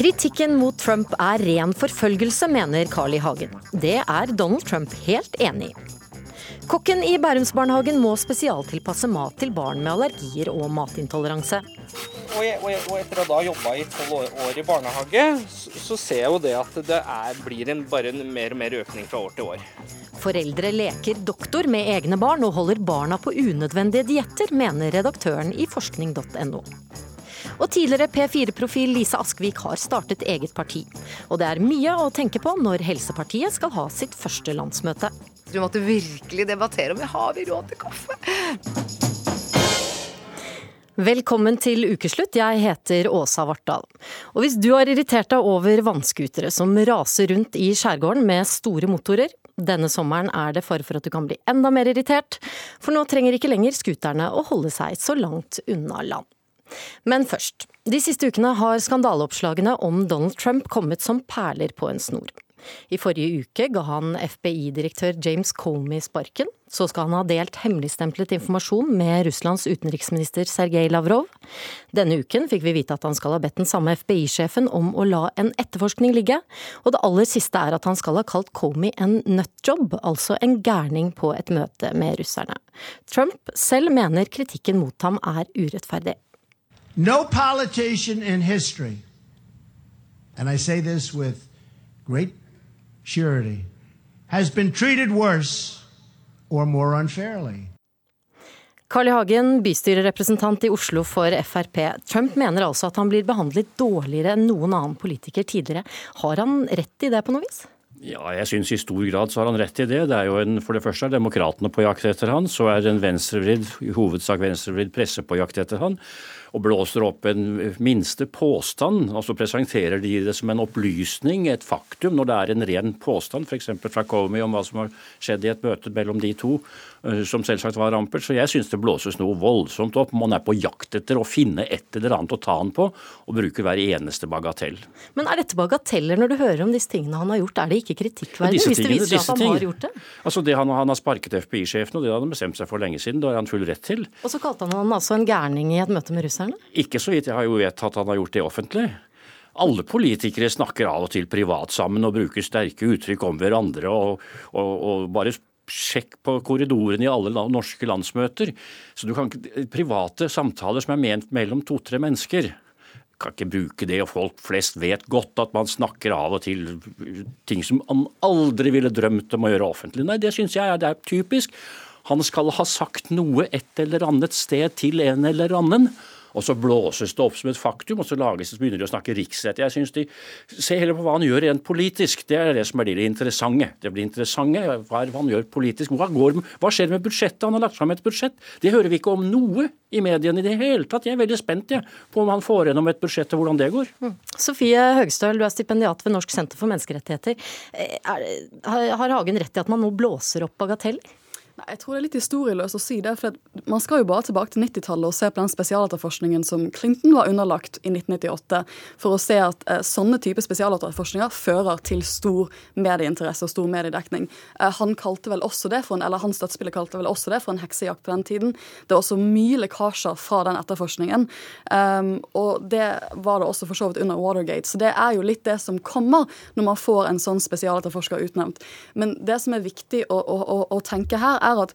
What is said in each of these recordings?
Kritikken mot Trump er ren forfølgelse, mener Carl I. Hagen. Det er Donald Trump helt enig i. Kokken i Bærumsbarnehagen må spesialtilpasse mat til barn med allergier og matintoleranse. Og, jeg, og, jeg, og etter å ha jobba i tolv år, i barnehage, så, så, ser jeg jo det at det er, blir en, bare en mer og mer økning fra år til år. Foreldre leker doktor med egne barn og holder barna på unødvendige dietter, mener redaktøren i forskning.no. Og tidligere P4-profil Lise Askvik har startet eget parti. Og det er mye å tenke på når Helsepartiet skal ha sitt første landsmøte. Du måtte virkelig debattere om vi har vi råd til kaffe. Velkommen til ukeslutt. Jeg heter Åsa Vartdal. Og hvis du har irritert deg over vannskutere som raser rundt i skjærgården med store motorer, denne sommeren er det fare for at du kan bli enda mer irritert, for nå trenger ikke lenger skuterne å holde seg så langt unna land. Men først. De siste ukene har skandaleoppslagene om Donald Trump kommet som perler på en snor. I forrige uke ga han FBI-direktør James Comey sparken. Så skal han ha delt hemmeligstemplet informasjon med Russlands utenriksminister Sergej Lavrov. Denne uken fikk vi vite at han skal ha bedt den samme FBI-sjefen om å la en etterforskning ligge. Og det aller siste er at han skal ha kalt Comey en nutjob, altså en gærning på et møte med russerne. Trump selv mener kritikken mot ham er urettferdig. No politician in history, and I say this with great surety, has been treated worse or more unfairly. Carl I. Hagen, bystyrerepresentant i Oslo for Frp. Trump mener altså at han blir behandlet dårligere enn noen annen politiker tidligere. Har han rett i det på noe vis? Ja, jeg syns i stor grad så har han rett i det. Det er jo en, For det første er demokratene på jakt etter han, så er en venstrevridd, i hovedsak venstrevridd presse på jakt etter han og blåser opp en minste påstand, Altså presenterer de det som en opplysning, et faktum, når det er en ren påstand, f.eks. fra Comey om hva som har skjedd i et møte mellom de to, som selvsagt var rampert. Så jeg syns det blåses noe voldsomt opp. Man er på jakt etter å finne et eller annet å ta han på, og bruker hver eneste bagatell. Men er dette bagateller når du hører om disse tingene han har gjort? Er det ikke kritikkverdig hvis det viser seg at han ting, har gjort det? Altså det han, han har sparket FBI-sjefen, og det hadde han bestemt seg for lenge siden. Det har han full rett til. Og så kalte han han altså en gærning i et møte med russerne? russerne? Ikke så vidt jeg har jo vet at han har gjort det offentlig. Alle politikere snakker av og til privat sammen og bruker sterke uttrykk om hverandre. og, og, og bare sjekk på korridorene i alle norske landsmøter. Så du kan ikke, Private samtaler som er ment mellom to-tre mennesker, kan ikke bruke det. Og folk flest vet godt at man snakker av og til ting som man aldri ville drømt om å gjøre offentlig. Nei, det syns jeg det er typisk. Han skal ha sagt noe et eller annet sted til en eller annen og så blåses det opp som et faktum, og så lages det, begynner de å snakke riksrett. Jeg synes de Se heller på hva han gjør rent politisk. Det er det som er det interessante. Det blir interessante hva han gjør politisk. Hva, går, hva skjer med budsjettet? Han har lagt fram et budsjett. Det hører vi ikke om noe i mediene i det hele tatt. Jeg er veldig spent jeg, på om han får gjennom et budsjett og hvordan det går. Mm. Sofie Høgstøl, du er stipendiat ved Norsk senter for menneskerettigheter. Eh, er, har Hagen rett i at man nå blåser opp bagateller? Jeg tror det er litt historieløst å si det. for Man skal jo bare tilbake til 90-tallet og se på den spesialetterforskningen som Clinton var underlagt i 1998, for å se at eh, sånne typer spesialetterforskninger fører til stor medieinteresse og stor mediedekning. Eh, han kalte vel også det for en, eller Hans støttespiller kalte vel også det for en heksejakt på den tiden. Det var også mye lekkasjer fra den etterforskningen. Um, og det var det også for så vidt under Watergate. Så det er jo litt det som kommer når man får en sånn spesialetterforsker utnevnt. Men det som er viktig å, å, å, å tenke her, er er at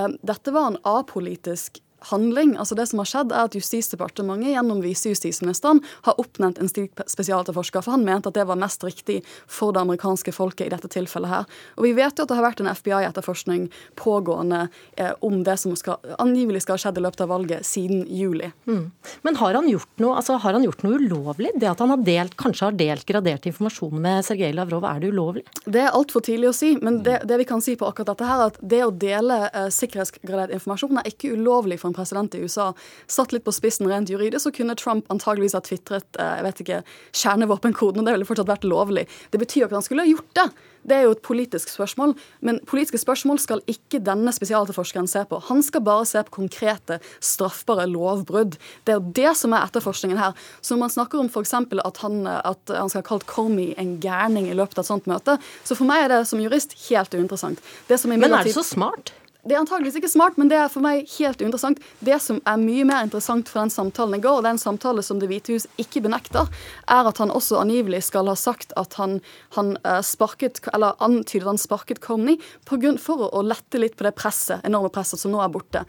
um, dette var en apolitisk handling. Altså Det som har skjedd, er at Justisdepartementet gjennom visejustisministeren har oppnevnt en slik spesialetterforsker, for han mente at det var mest riktig for det amerikanske folket i dette tilfellet her. Og vi vet jo at det har vært en FBI-etterforskning pågående eh, om det som skal, angivelig skal ha skjedd i løpet av valget siden juli. Mm. Men har han, gjort noe, altså, har han gjort noe ulovlig? Det at han har delt, kanskje har delt gradert informasjon med Sergej Lavrov, er det ulovlig? Det er altfor tidlig å si, men det, det, vi kan si på akkurat dette her, at det å dele eh, sikkerhetsgradert informasjon er ikke ulovlig for en president i USA. Satt litt på spissen rent juridisk, så kunne Trump antageligvis ha tvitret eh, jeg vet ikke, kjernevåpenkoden, og det ville fortsatt vært lovlig. Det betyr jo ikke at han skulle ha gjort det. Det er jo et politisk spørsmål, men politiske spørsmål skal ikke denne spesialetterforskeren se på. Han skal bare se på konkrete, straffbare lovbrudd. Det er jo det som er etterforskningen her. Så når man snakker om f.eks. At, han, at han skal ha kalt Comey en gærning i løpet av et sånt møte, så for meg er det som jurist helt uinteressant. men er det så smart? Det er antageligvis ikke smart, men det er for meg helt uinteressant. Det som er mye mer interessant for den samtalen i går, og den samtalen som Det hvite hus ikke benekter, er at han også angivelig skal ha sagt at han, han uh, sparket, eller antydet han sparket Comey for å lette litt på det presset, enorme presset som nå er borte.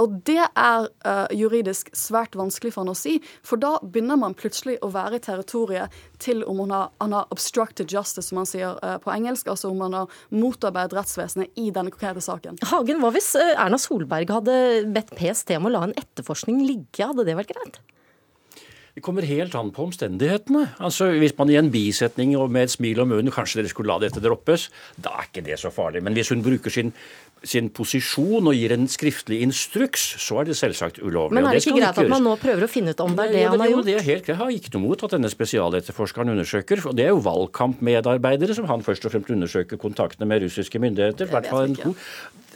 Og det er uh, juridisk svært vanskelig for han å si, for da begynner man plutselig å være i territoriet til om han har, han har obstructed justice, som man sier uh, på engelsk, altså om han har motarbeidet rettsvesenet i denne konkrete saken. Hagen, hva hvis uh, Erna Solberg hadde bedt PST om å la en etterforskning ligge, hadde det vært greit? Det kommer helt an på omstendighetene. Altså, Hvis man i en bisetning og med et smil om munnen kanskje dere skulle la dette droppes, da er ikke det så farlig. Men hvis hun bruker sin, sin posisjon og gir en skriftlig instruks, så er det selvsagt ulovlig. Men er det, det ikke greit at man nå prøver å finne ut om det er det han har gjort? Det er helt greit. Jeg har ikke noe mot at denne spesialetterforskeren undersøker. og Det er jo valgkampmedarbeidere som han først og fremst undersøker kontaktene med russiske myndigheter. hvert fall en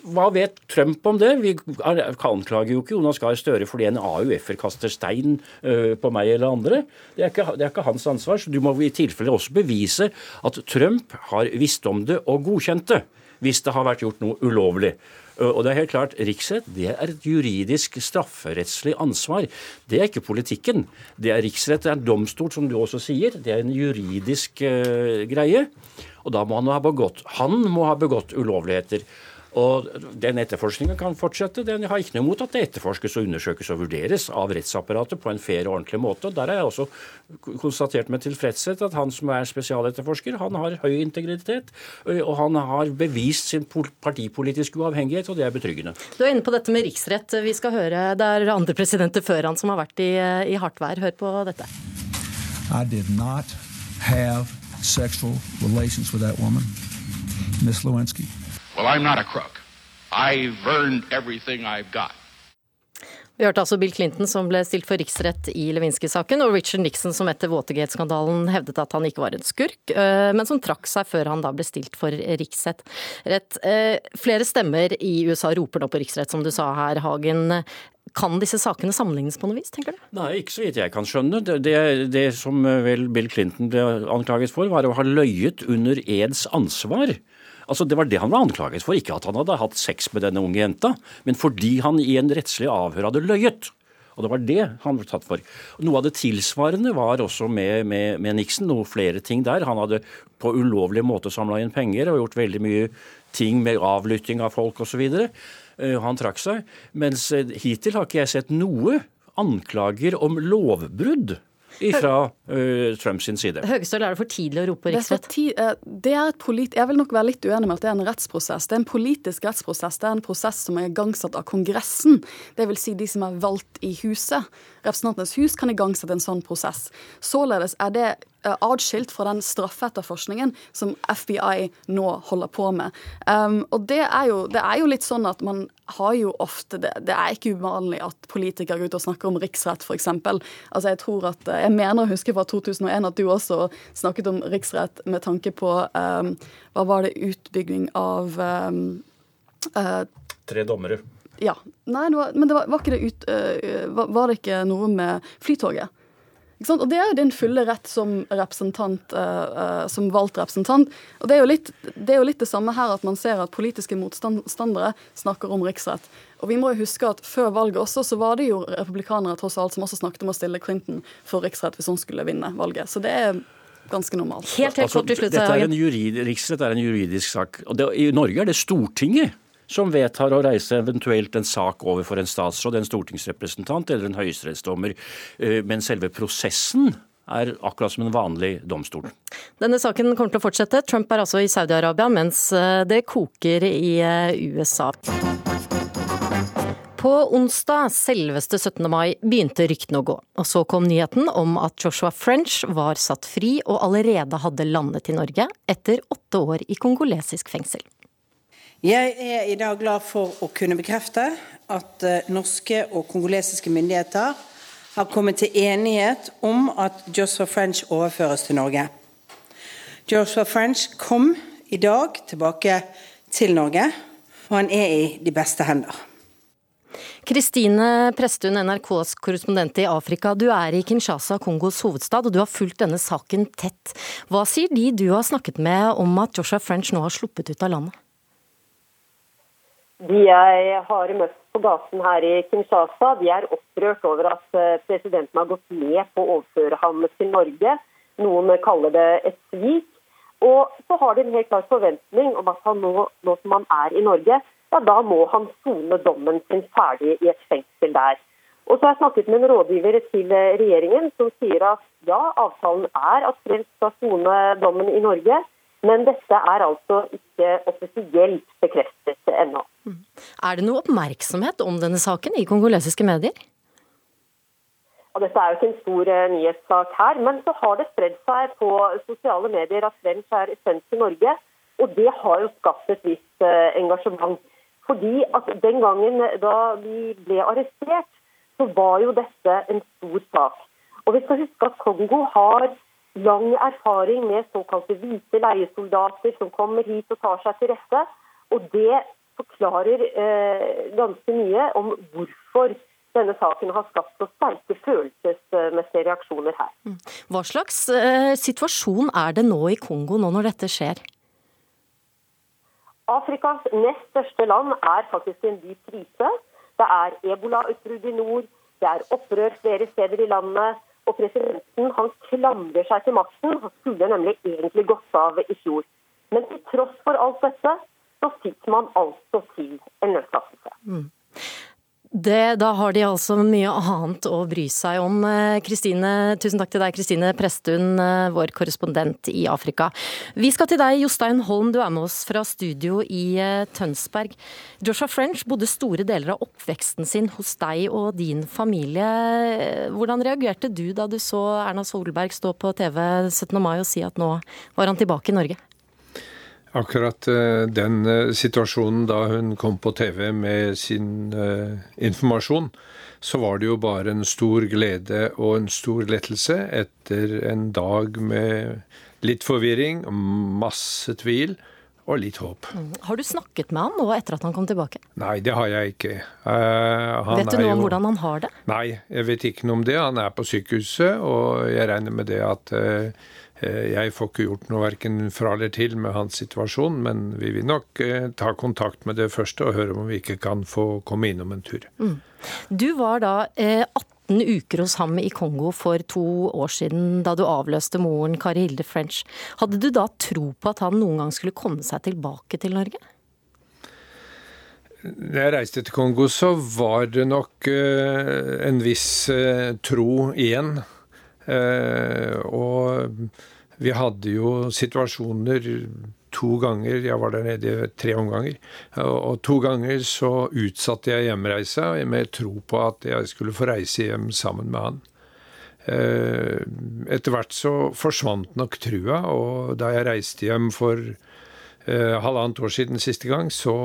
hva vet Trump om det? Vi anklager jo ikke Jonas Gahr Støre fordi en AUF-er kaster stein på meg eller andre. Det er, ikke, det er, ikke, hans ansvar. Så du må i tilfelle også bevise at Trump har visst om det og godkjent det. Hvis det har vært gjort noe ulovlig. Og det er helt klart, Riksrett det er et juridisk strafferettslig ansvar. Det er ikke politikken. Det er Riksrett, det er en domstol, som du også sier. Det er en juridisk uh, greie. Og da må han ha begått Han må ha begått ulovligheter. Og Den etterforskningen kan fortsette. Den har ikke noe imot at det etterforskes og undersøkes og vurderes av rettsapparatet på en fair og ordentlig måte. og Der har jeg også konstatert med tilfredshet at han som er spesialetterforsker, han har høy integritet. Og han har bevist sin partipolitiske uavhengighet, og det er betryggende. Du er inne på dette med riksrett. Vi skal høre Det er andre presidenter før han som har vært i, i hardt vær. Hør på dette. I did not have sexual relations with that woman, Miss Lewinsky. Well, I'm not a crook. I've earned everything I've got. Vi hørte altså Bill Clinton som ble stilt for riksrett i Lewinsky-saken, og Richard Nixon som etter Watergate-skandalen hevdet at han ikke var en skurk, øh, men som trakk seg før han da ble stilt for riksrett. Rett. Øh, flere stemmer i USA roper nå på riksrett, som du sa her, Hagen. Kan disse sakene sammenlignes på noe vis, tenker du? Nei, ikke så vidt jeg kan skjønne. Det, det, det som vel Bill Clinton ble anklaget for, var å ha løyet under eds ansvar. Altså, Det var det han var anklaget for, ikke at han hadde hatt sex med denne unge jenta, men fordi han i en rettslig avhør hadde løyet. Og det var det han ble tatt for. Noe av det tilsvarende var også med, med, med Nixon. Noe flere ting der. Han hadde på ulovlig måte samla inn penger og gjort veldig mye ting med avlytting av folk osv. Eh, han trakk seg. Mens eh, hittil har ikke jeg sett noe anklager om lovbrudd fra uh, Trumps side. Høgestøl, er det for tidlig å rope riksrett? Det er, uh, det er et polit jeg vil nok være litt uenig med at det er en rettsprosess. Det er en politisk rettsprosess. Det er en prosess som er igangsatt av Kongressen. Det vil si de som er valgt i huset. Representantenes hus kan igangsette en sånn prosess. Således er det eh, atskilt fra den straffeetterforskningen som FBI nå holder på med. Um, og det er, jo, det er, jo, litt sånn at man har jo ofte det, det er ikke uvanlig at politikere går ut og snakker om riksrett, f.eks. Altså jeg tror at, jeg mener å huske fra 2001 at du også snakket om riksrett med tanke på um, Hva var det? Utbygging av um, uh, Tre dommere. Ja. Nei, det var, men det var, var, ikke det ut, uh, var, var, det ikke noe med Flytoget? Og det er jo din fulle rett som representant, uh, uh, som valgt representant. Og det er, litt, det er, jo litt, det samme her, at man ser at politiske motstandere snakker om riksrett. Og vi må jo huske at før valget også, så var det jo republikanere tross alt som også snakket om å stille Clinton for riksrett hvis hun skulle vinne valget. Så det er ganske normalt. Helt, helt kort til slutt. Dette er en jurid, riksrett er en juridisk sak. Og det, I Norge er det Stortinget som vedtar å reise eventuelt en sak overfor en statsråd, en stortingsrepresentant eller en høyesterettsdommer. Eh, men selve prosessen er akkurat som en vanlig domstol. Denne saken kommer til å fortsette. Trump er altså i Saudi-Arabia, mens eh, det koker i eh, USA. På onsdag, selveste 17. mai, begynte ryktene å gå. Og så kom nyheten om at Joshua French var satt fri og allerede hadde landet i Norge etter åtte år i kongolesisk fengsel. Jeg er i dag glad for å kunne bekrefte at eh, norske og kongolesiske myndigheter har kommet til enighet om at Joshua French overføres til Norge. Joshua French kom i dag tilbake til Norge, og han er i de beste hender. Kristine Presttun, NRKs korrespondent i Afrika. Du er i Kinshasa, Kongos hovedstad, og du har fulgt denne saken tett. Hva sier de du har snakket med om at Joshua French nå har sluppet ut av landet? De jeg har møtt på gaten her i Kinshasa, de er opprørt over at eh, presidenten har gått med på å overføre ham til Norge. Noen kaller det et svik. Og så har de en helt klar forventning om at han nå, nå som han er i Norge, ja da må han sone dommen sin ferdig i et fengsel der. Og så har jeg snakket med en rådgiver til regjeringen som sier at ja, avtalen er at Frelst skal sone dommen i Norge. Men dette er altså ikke offisielt bekreftet ennå. Er det noe oppmerksomhet om denne saken i kongolesiske medier? Og dette er jo ikke en stor uh, nyhetssak her, men så har det spredd seg på sosiale medier at French er sendt til Norge. Og det har jo skapt et visst uh, engasjement. Fordi at den gangen da vi ble arrestert, så var jo dette en stor sak. Og vi skal huske at Kongo har lang erfaring med såkalte hvite leiesoldater som kommer hit og tar seg til rette. Og det forklarer eh, ganske mye om hvorfor denne saken har skapt så sterke følelsesmessige reaksjoner her. Mm. Hva slags eh, situasjon er det nå i Kongo, nå når dette skjer? Afrikas nest største land er faktisk i en dyp krise. Det er ebolautbrudd i nord, det er opprør flere steder i landet. Og presidenten han klamrer seg til makten. Han skulle nemlig egentlig gått av i fjor. Men til tross for alt dette, så fikk man altså til en løslatelse. Mm. Det, da har de altså mye annet å bry seg om. Kristine, eh, tusen takk til deg, Kristine Prestun, eh, vår korrespondent i Afrika. Vi skal til deg, Jostein Holm, du er med oss fra studio i eh, Tønsberg. Joshua French bodde store deler av oppveksten sin hos deg og din familie. Hvordan reagerte du da du så Erna Solberg stå på TV 17. mai og si at nå var han tilbake i Norge? Akkurat eh, den eh, situasjonen da hun kom på TV med sin uh, informasjon, så var det jo bare en stor glede og en stor lettelse etter en dag med litt forvirring, masse tvil og litt håp. Mm. Har du snakket med han nå etter at han kom tilbake? Nei, det har jeg ikke. Uh, vet du noe om hvordan han har det? Nei, jeg vet ikke noe om det. Han er på sykehuset, og jeg regner med det at uh, Eh, jeg får ikke gjort noe verken fra eller til med hans situasjon, men vi vil nok eh, ta kontakt med det første og høre om vi ikke kan få komme innom en tur. Mm. Du var da 18 eh, uker hos ham i Kongo for to år siden, da du avløste moren Kari Hilde French. Hadde du da tro på at han noen gang skulle komme seg tilbake til Norge? Da jeg reiste til Kongo, så var det nok en viss tro igjen Eh, og vi hadde jo situasjoner to ganger, jeg var der nede tre omganger, og to ganger så utsatte jeg hjemreisa med tro på at jeg skulle få reise hjem sammen med han. Eh, etter hvert så forsvant nok trua, og da jeg reiste hjem for eh, halvannet år siden siste gang, så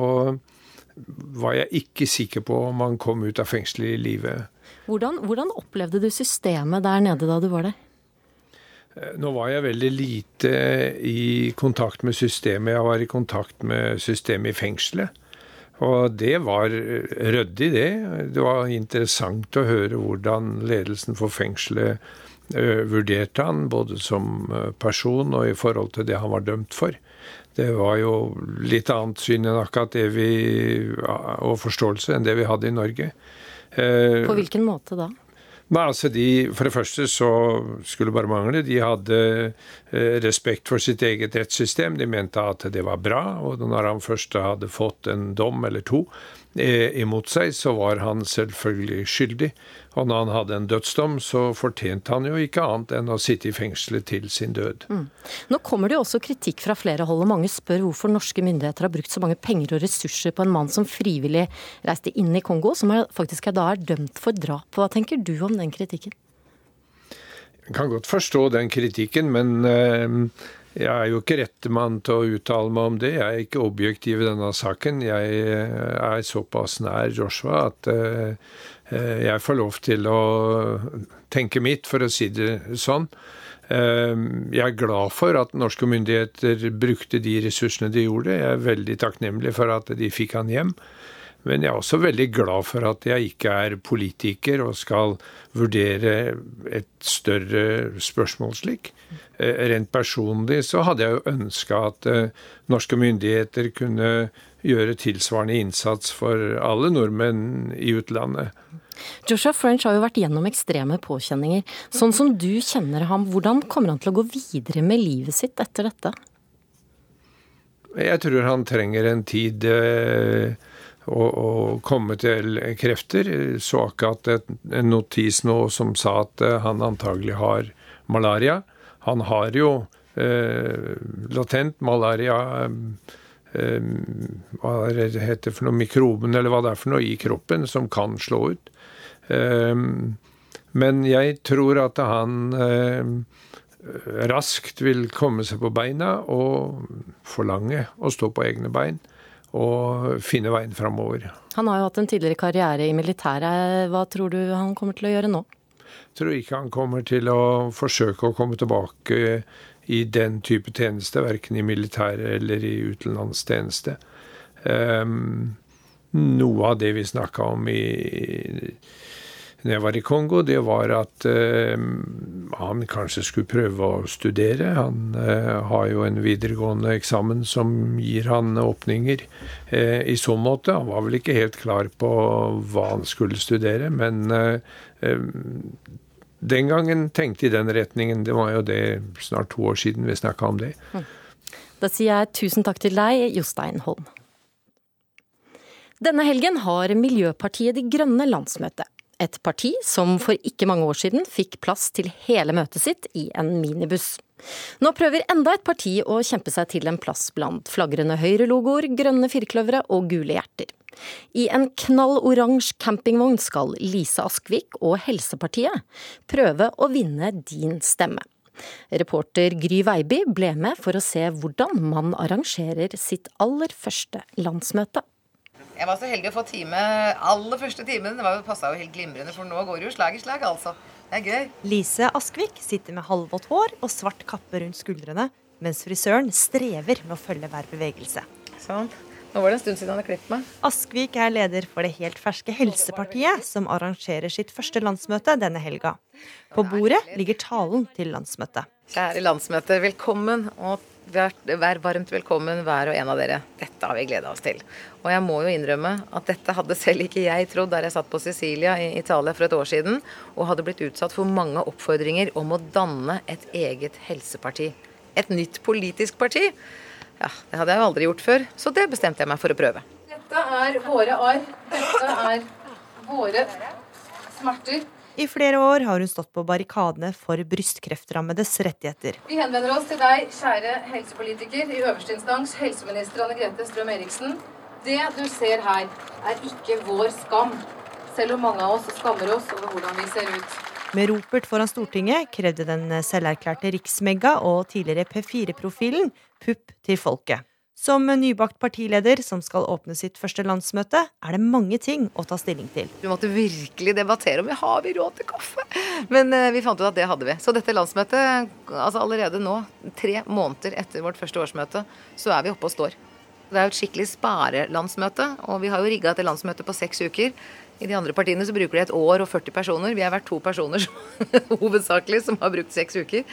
var jeg ikke sikker på om han kom ut av fengselet i livet. Hvordan, hvordan, opplevde du systemet der nede da du var der? Eh, nå var jeg veldig lite i kontakt med systemet. Jeg var i kontakt med systemet i fengselet. Og det var ryddig, det. Det var interessant å høre hvordan ledelsen for fengselet uh, vurderte han, både som eh, person og i forhold til det han var dømt for. Det var jo litt annet syn enn akkurat det vi, og forståelse enn det vi hadde i Norge. Eh, På hvilken måte da? Nei, altså de, For det første så skulle bare mangle. De hadde eh, respekt for sitt eget rettssystem. De mente at det var bra. Og når han først hadde fått en dom eller to imot seg, så var han selvfølgelig skyldig. Og når han hadde en dødsdom, så fortjente han jo ikke annet enn å sitte i fengselet til sin død. Mm. Nå kommer det jo også kritikk fra flere hold, og mange spør hvorfor norske myndigheter har brukt så mange penger og ressurser på en mann som frivillig reiste inn i Kongo, som er, faktisk er da er dømt for drap. Hva tenker du om den kritikken? Jeg kan godt forstå den kritikken, men eh, jeg er jo ikke rette mann til å uttale meg om det. Jeg er ikke objektiv i denne saken. Jeg eh, er såpass nær Joshua at eh, Eh, jeg får lov til å tenke mitt, for å si det sånn. Jeg er glad for at norske myndigheter brukte de ressursene de gjorde. Jeg er veldig takknemlig for at de fikk han hjem. Men jeg er også veldig glad for at jeg ikke er politiker og skal vurdere et større spørsmål slik. Eh, rent personlig så hadde jeg jo ønska at norske myndigheter kunne gjøre tilsvarende innsats for alle nordmenn i utlandet. Joshua French har jo vært gjennom ekstreme påkjenninger. Sånn som du kjenner ham, hvordan kommer han til å gå videre med livet sitt etter dette? Jeg tror han trenger en tid eh, å, komme til krefter. Så akkurat en notis nå som sa at eh, han antagelig har malaria. Han har jo eh, latent malaria eh, Hva det heter for noe, mikroben eller hva det er for noe i kroppen som kan slå ut. Eh, men jeg tror at han eh, raskt vil komme seg på beina og forlange å stå på egne bein og finne veien framover. Han har jo hatt en tidligere karriere i militæret. Hva tror du han kommer til å gjøre nå? Jeg tror ikke han kommer til å forsøke å komme tilbake i den type tjeneste, verken i militæret eller i utenlandstjeneste. Um, noe av det vi snakka om i når jeg var i Kongo, det var at eh, han kanskje skulle prøve å studere. Han eh, har jo en videregående eksamen som gir han åpninger eh, i så måte. Han var vel ikke helt klar på hva han skulle studere, men den gangen tenkte i den retningen. Det var jo det snart to år siden vi snakka om det. Da sier jeg tusen takk til deg, Jostein Holm. Denne helgen har Miljøpartiet De Grønne landsmøte. Et parti som for ikke mange år siden fikk plass til hele møtet sitt i en minibuss. Nå prøver enda et parti å kjempe seg til en plass blant flagrende Høyre-logoer, grønne firkløvere og gule hjerter. I en knalloransje campingvogn skal Lise Askvik og Helsepartiet prøve å vinne din stemme. Reporter Gry Veiby ble med for å se hvordan man arrangerer sitt aller første landsmøte. Jeg var så heldig å få time aller første timen. Det passa jo helt glimrende, for nå går det jo slag i slag, altså. Det er gøy. Lise Askvik sitter med halvvått hår og svart kappe rundt skuldrene, mens frisøren strever med å følge hver bevegelse. Sånn. Nå var det en stund siden han hadde klippet meg. Askvik er leder for det helt ferske Helsepartiet, som arrangerer sitt første landsmøte denne helga. På bordet ligger talen til landsmøtet. Kjære landsmøte, velkommen. og Vær varmt velkommen hver og en av dere. Dette har vi gleda oss til. Og jeg må jo innrømme at dette hadde selv ikke jeg trodd der jeg satt på Sicilia i Italia for et år siden og hadde blitt utsatt for mange oppfordringer om å danne et eget helseparti. Et nytt politisk parti. Ja, det hadde jeg jo aldri gjort før, så det bestemte jeg meg for å prøve. Dette er våre arr. Dette er våre smerter. I flere år har hun stått på barrikadene for brystkreftrammedes rettigheter. Vi henvender oss til deg, kjære helsepolitiker, i øverste instans, helseminister Anne Grete Strøm-Eriksen. Det du ser her, er ikke vår skam, selv om mange av oss skammer oss over hvordan vi ser ut. Med ropert foran Stortinget krevde den selverklærte riksmegga og tidligere P4-profilen pupp til folket. Som nybakt partileder som skal åpne sitt første landsmøte, er det mange ting å ta stilling til. Vi måtte virkelig debattere om vi har vi råd til kaffe. Men uh, vi fant ut at det hadde vi. Så dette landsmøtet, altså allerede nå, tre måneder etter vårt første årsmøte, så er vi oppe og står. Det er jo et skikkelig sparelandsmøte, og vi har jo rigga et landsmøte på seks uker. I de andre partiene så bruker de et år og 40 personer. Vi har vært to personer hovedsakelig som har brukt seks uker.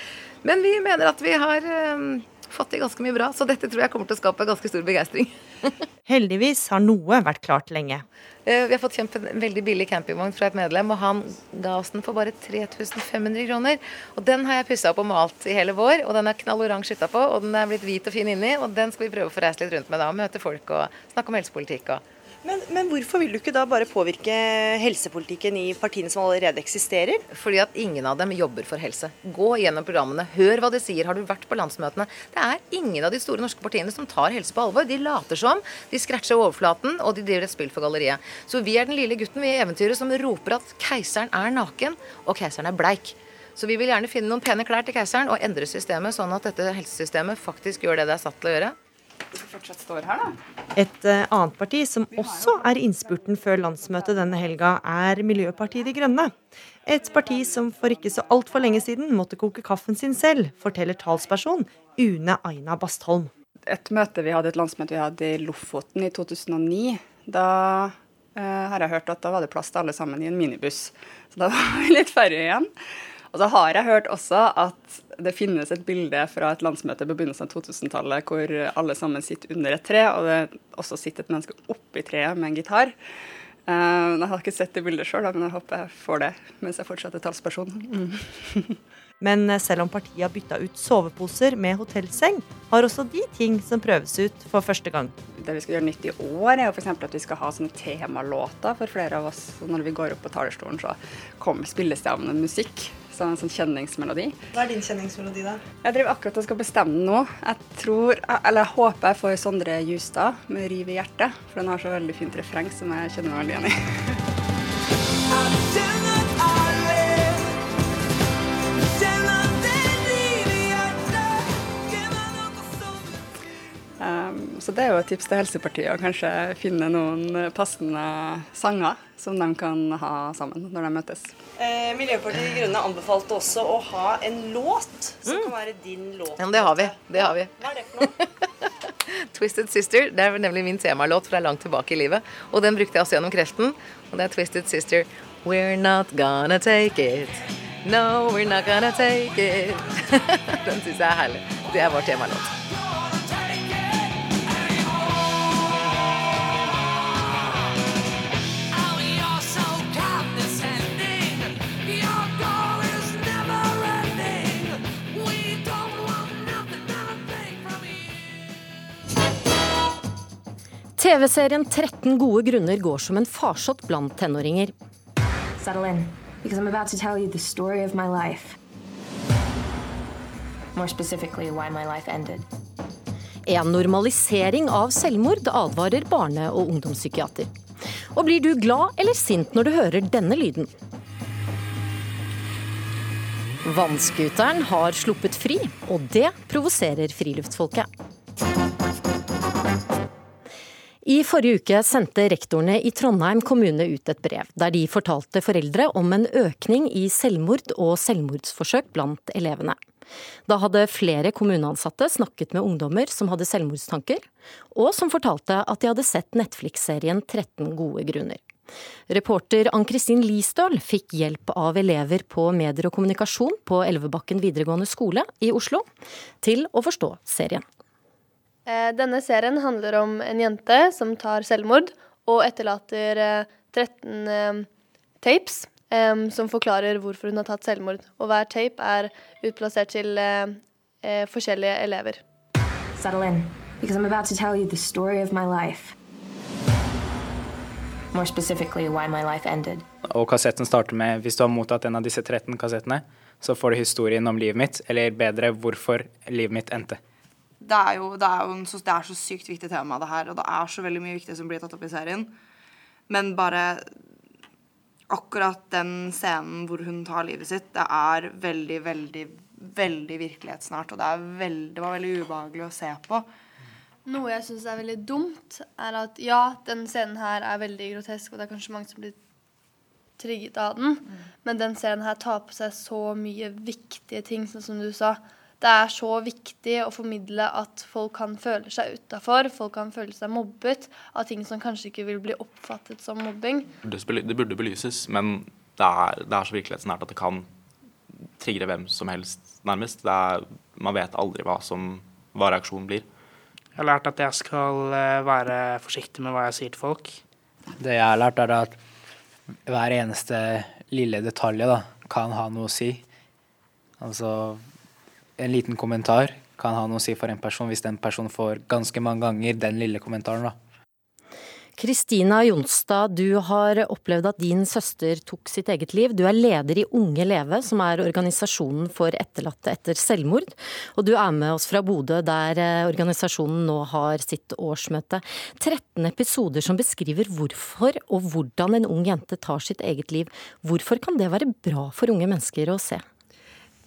Men vi mener at vi har um, fått til ganske mye bra. Så dette tror jeg kommer til å skape ganske stor begeistring. Heldigvis har noe vært klart lenge. Eh, vi har fått kjøpt en veldig billig campingvogn fra et medlem, og han ga oss den for bare 3500 kroner. Og den har jeg pussa opp og malt i hele vår, og den er knalloransje utapå, og den er blitt hvit og fin inni, og den skal vi prøve å få reist litt rundt med da, og møte folk og snakke om helsepolitikk og men, men, hvorfor vil du ikke da bare påvirke helsepolitikken i partiene som allerede eksisterer? Fordi at ingen av dem jobber for helse. Gå gjennom programmene, hør hva de sier. Har du vært på landsmøtene? Det er ingen av de store norske partiene som tar helse på alvor. De later som, de scratcher overflaten, og de driver et spill for galleriet. Så vi er den lille gutten vi i eventyret som roper at keiseren er naken, og keiseren er bleik. Så vi vil gjerne finne noen pene klær til keiseren og endre systemet sånn at dette helsesystemet faktisk gjør det det er satt til å gjøre Et uh, annet parti som også er innspurten før landsmøtet denne helga, er Miljøpartiet De Grønne. Et parti som for ikke så altfor lenge siden måtte koke kaffen sin selv, forteller talsperson Une Aina Bastholm. Et møte vi hadde, et landsmøte vi hadde i Lofoten i 2009. Da eh, har jeg hørt at da var det plass til alle sammen i en minibuss. Så da var vi litt færre igjen. Og så har jeg hørt også at det finnes et bilde fra et landsmøte på begynnelsen av 2000-tallet hvor alle sammen sitter under et tre, og det også sitter et menneske oppi treet med en gitar. Uh, jeg har ikke sett det bildet sjøl, men jeg håper jeg får det mens jeg fortsatt er talsperson. Mm. Men eh, selv om partiet har bytta ut soveposer med hotellseng, har også de ting som prøves ut for første gang. Det vi skal gjøre nytt i år, er jo f.eks. at vi skal ha sånne temalåter for flere av oss. Når vi går opp på talerstolen, så kommer spilles det av musikk. Så en sånn kjenningsmelodi. Hva er din kjenningsmelodi, da? Jeg driver akkurat og skal bestemme nå. Jeg tror, eller jeg håper jeg får Sondre Justad med 'Riv i hjertet', for den har så veldig fint refreng som jeg kjenner meg veldig igjen i. Um, så det er jo et tips til Helsepartiet å kanskje finne noen passende sanger som de kan ha sammen når de møtes. Eh, Miljøpartiet De Grønne anbefalte også å ha en låt som mm. kan være din låt. Ja, det har vi. Det har vi. Hva er det for noe? Twisted Sister. Det er nemlig min temalåt fra langt tilbake i livet. Og den brukte jeg også gjennom kreften. Og det er Twisted Sister. We're not gonna take it. No, we're not gonna take it. den syns jeg er herlig. Det er vår temalåt. TV-serien 13 gode grunner går som en farsott blant tenåringer. In. En normalisering av selvmord advarer barne- og ungdomspsykiater. Og blir du glad eller sint når du hører denne lyden? Vannskuteren har sluppet fri, og det provoserer friluftsfolket. I forrige uke sendte rektorene i Trondheim kommune ut et brev, der de fortalte foreldre om en økning i selvmord og selvmordsforsøk blant elevene. Da hadde flere kommuneansatte snakket med ungdommer som hadde selvmordstanker, og som fortalte at de hadde sett Netflix-serien 13 gode grunner. Reporter Ann-Kristin Listøl fikk hjelp av elever på medier og kommunikasjon på Elvebakken videregående skole i Oslo til å forstå serien. Eh, denne serien handler om en jente som tar selvmord og etterlater 13 eh, tapes som forklarer hvorfor hun har tatt selvmord. Og hver tape er utplassert til eh, forskjellige elever. Settle in, because I'm about to tell you the story of my life. More specifically why my life ended. Og kassetten starter med hvis du har mottatt en av disse 13 kassettene, så får du historien om livet mitt, eller bedre hvorfor livet mitt endte det er jo, det er jo så, det er så sykt viktig tema, det her. Og det er så veldig mye viktig som blir tatt opp i serien. Men bare akkurat den scenen hvor hun tar livet sitt, det er veldig, veldig, veldig virkelighetsnært. Og det, veldig, det var veldig ubehagelig å se på. Noe jeg syns er veldig dumt, er at ja, den scenen her er veldig grotesk, og det er kanskje mange som blir trigget av den, mm. men den scenen her tar på seg så mye viktige ting, sånn som du sa det er så viktig å formidle at folk kan føle seg utafor, folk kan føle seg mobbet av ting som kanskje ikke vil bli oppfattet som mobbing. Det, burde belyses, men det er, det er så virkelighetsnært at det kan trigge hvem som helst, nærmest. Er, man vet aldri hva, som, hva reaksjonen blir. Jeg har lært at jeg skal eh, være forsiktig med hva jeg sier til folk. Det jeg har lært, er at hver eneste lille detalj da, kan ha noe å si. Altså en liten kommentar kan ha noe å si for en person, hvis den personen får ganske mange ganger den lille kommentaren. da. Kristina Jonstad, du har opplevd at din søster tok sitt eget liv. Du er leder i Unge Leve, som er organisasjonen for etterlatte etter selvmord. Og du er med oss fra Bodø, der eh, organisasjonen nå har sitt årsmøte. 13 episoder som beskriver hvorfor og hvordan en ung jente tar sitt eget liv. Hvorfor kan det være bra for unge mennesker å se?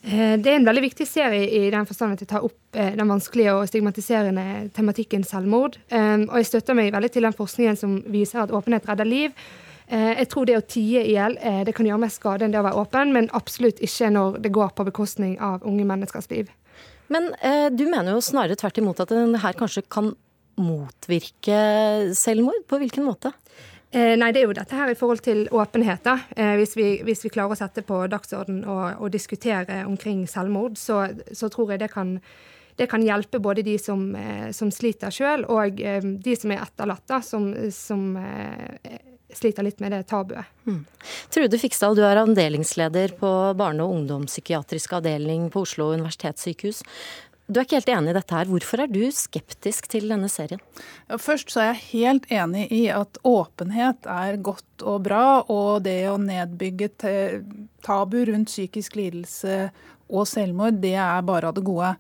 Eh, det er en veldig viktig serie i den forstand at jeg tar opp eh, den vanskelige og stigmatiserende tematikken selvmord. Eh, og jeg støtter meg veldig til den forskningen som viser at åpenhet redder liv. Jeg tror det å tie i hjel kan gjøre mer skade enn det å være åpen, men absolutt ikke når det går på bekostning av unge menneskers liv. Men eh, du mener jo snarere tvert imot at den her kanskje kan motvirke selvmord? På hvilken måte? Eh, nei, det er jo dette her i forhold til åpenhet. da. Eh, hvis, vi, hvis, vi, klarer å sette på dagsorden og, og diskutere omkring selvmord, så, så, tror jeg det kan, det kan hjelpe både de som, eh, som sliter sjøl, og de som er etterlatt, da, som, som sliter litt med det tabuet. Mm. Trude Fiksdal, du er avdelingsleder på barne- og ungdomspsykiatrisk avdeling på Oslo universitetssykehus. Du er ikke helt enig i dette her. Hvorfor er du skeptisk til denne serien? Først så er jeg helt enig i at åpenhet er godt og bra, og det å nedbygge tabu rundt psykisk lidelse og selvmord, det er bare av det gode.